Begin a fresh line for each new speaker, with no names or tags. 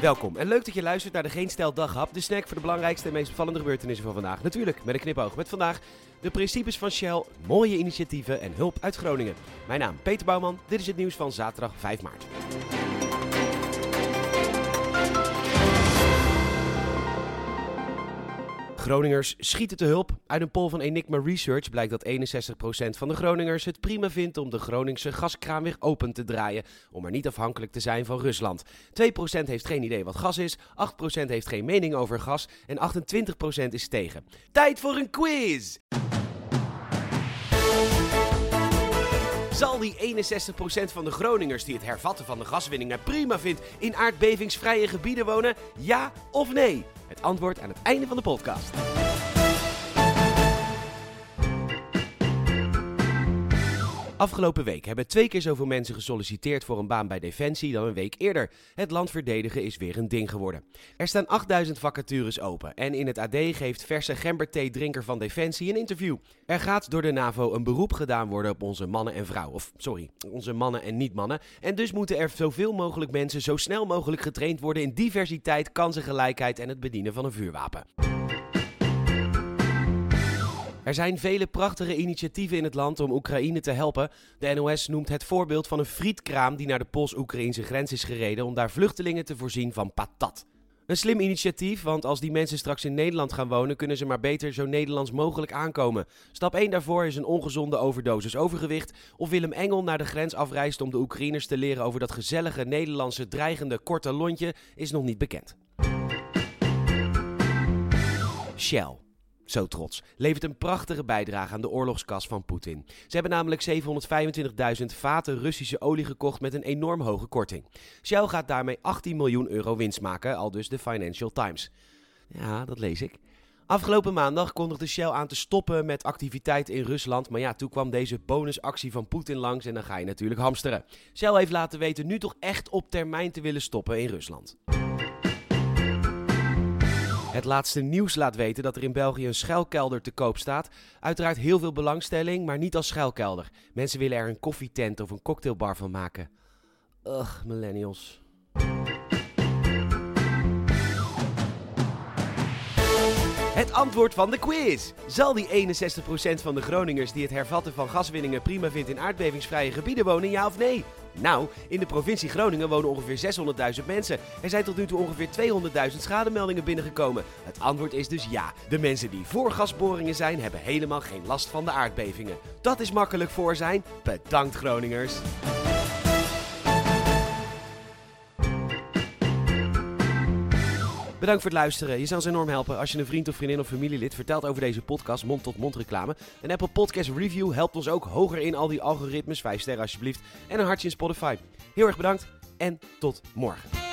Welkom en leuk dat je luistert naar de Geen Stel Daghap, de snack voor de belangrijkste en meest opvallende gebeurtenissen van vandaag. Natuurlijk met een knipoog met vandaag de principes van Shell, mooie initiatieven en hulp uit Groningen. Mijn naam Peter Bouwman, dit is het nieuws van zaterdag 5 maart. Groningers schieten te hulp. Uit een poll van Enigma Research blijkt dat 61% van de Groningers het prima vindt om de Groningse gaskraan weer open te draaien, om maar niet afhankelijk te zijn van Rusland. 2% heeft geen idee wat gas is, 8% heeft geen mening over gas en 28% is tegen. Tijd voor een quiz! Zal die 61% van de Groningers die het hervatten van de gaswinningen prima vindt in aardbevingsvrije gebieden wonen? Ja of nee? Het antwoord aan het einde van de podcast. Afgelopen week hebben twee keer zoveel mensen gesolliciteerd voor een baan bij Defensie dan een week eerder. Het land verdedigen is weer een ding geworden. Er staan 8000 vacatures open en in het AD geeft verse gemberthee-drinker van Defensie een interview. Er gaat door de NAVO een beroep gedaan worden op onze mannen en vrouwen. Of sorry, onze mannen en niet-mannen. En dus moeten er zoveel mogelijk mensen zo snel mogelijk getraind worden in diversiteit, kansengelijkheid en het bedienen van een vuurwapen. Er zijn vele prachtige initiatieven in het land om Oekraïne te helpen. De NOS noemt het voorbeeld van een frietkraam die naar de Pools-Oekraïnse grens is gereden om daar vluchtelingen te voorzien van patat. Een slim initiatief, want als die mensen straks in Nederland gaan wonen, kunnen ze maar beter zo Nederlands mogelijk aankomen. Stap 1 daarvoor is een ongezonde overdosis overgewicht. Of Willem Engel naar de grens afreist om de Oekraïners te leren over dat gezellige Nederlandse dreigende korte lontje, is nog niet bekend. Shell zo trots, levert een prachtige bijdrage aan de oorlogskas van Poetin. Ze hebben namelijk 725.000 vaten Russische olie gekocht met een enorm hoge korting. Shell gaat daarmee 18 miljoen euro winst maken, al dus de Financial Times. Ja, dat lees ik. Afgelopen maandag kondigde Shell aan te stoppen met activiteiten in Rusland. Maar ja, toen kwam deze bonusactie van Poetin langs en dan ga je natuurlijk hamsteren. Shell heeft laten weten nu toch echt op termijn te willen stoppen in Rusland. Het laatste nieuws laat weten dat er in België een schuilkelder te koop staat. Uiteraard heel veel belangstelling, maar niet als schuilkelder. Mensen willen er een koffietent of een cocktailbar van maken. Ugh, millennials. Het antwoord van de quiz. Zal die 61% van de Groningers die het hervatten van gaswinningen prima vindt in aardbevingsvrije gebieden wonen, ja of nee? Nou, in de provincie Groningen wonen ongeveer 600.000 mensen. Er zijn tot nu toe ongeveer 200.000 schademeldingen binnengekomen. Het antwoord is dus ja. De mensen die voor gasboringen zijn, hebben helemaal geen last van de aardbevingen. Dat is makkelijk voor zijn. Bedankt Groningers. Bedankt voor het luisteren. Je zou ons enorm helpen als je een vriend of vriendin of familielid vertelt over deze podcast, mond-tot-mond reclame. Een Apple Podcast Review helpt ons ook hoger in al die algoritmes. 5 sterren alsjeblieft. En een hartje in Spotify. Heel erg bedankt en tot morgen.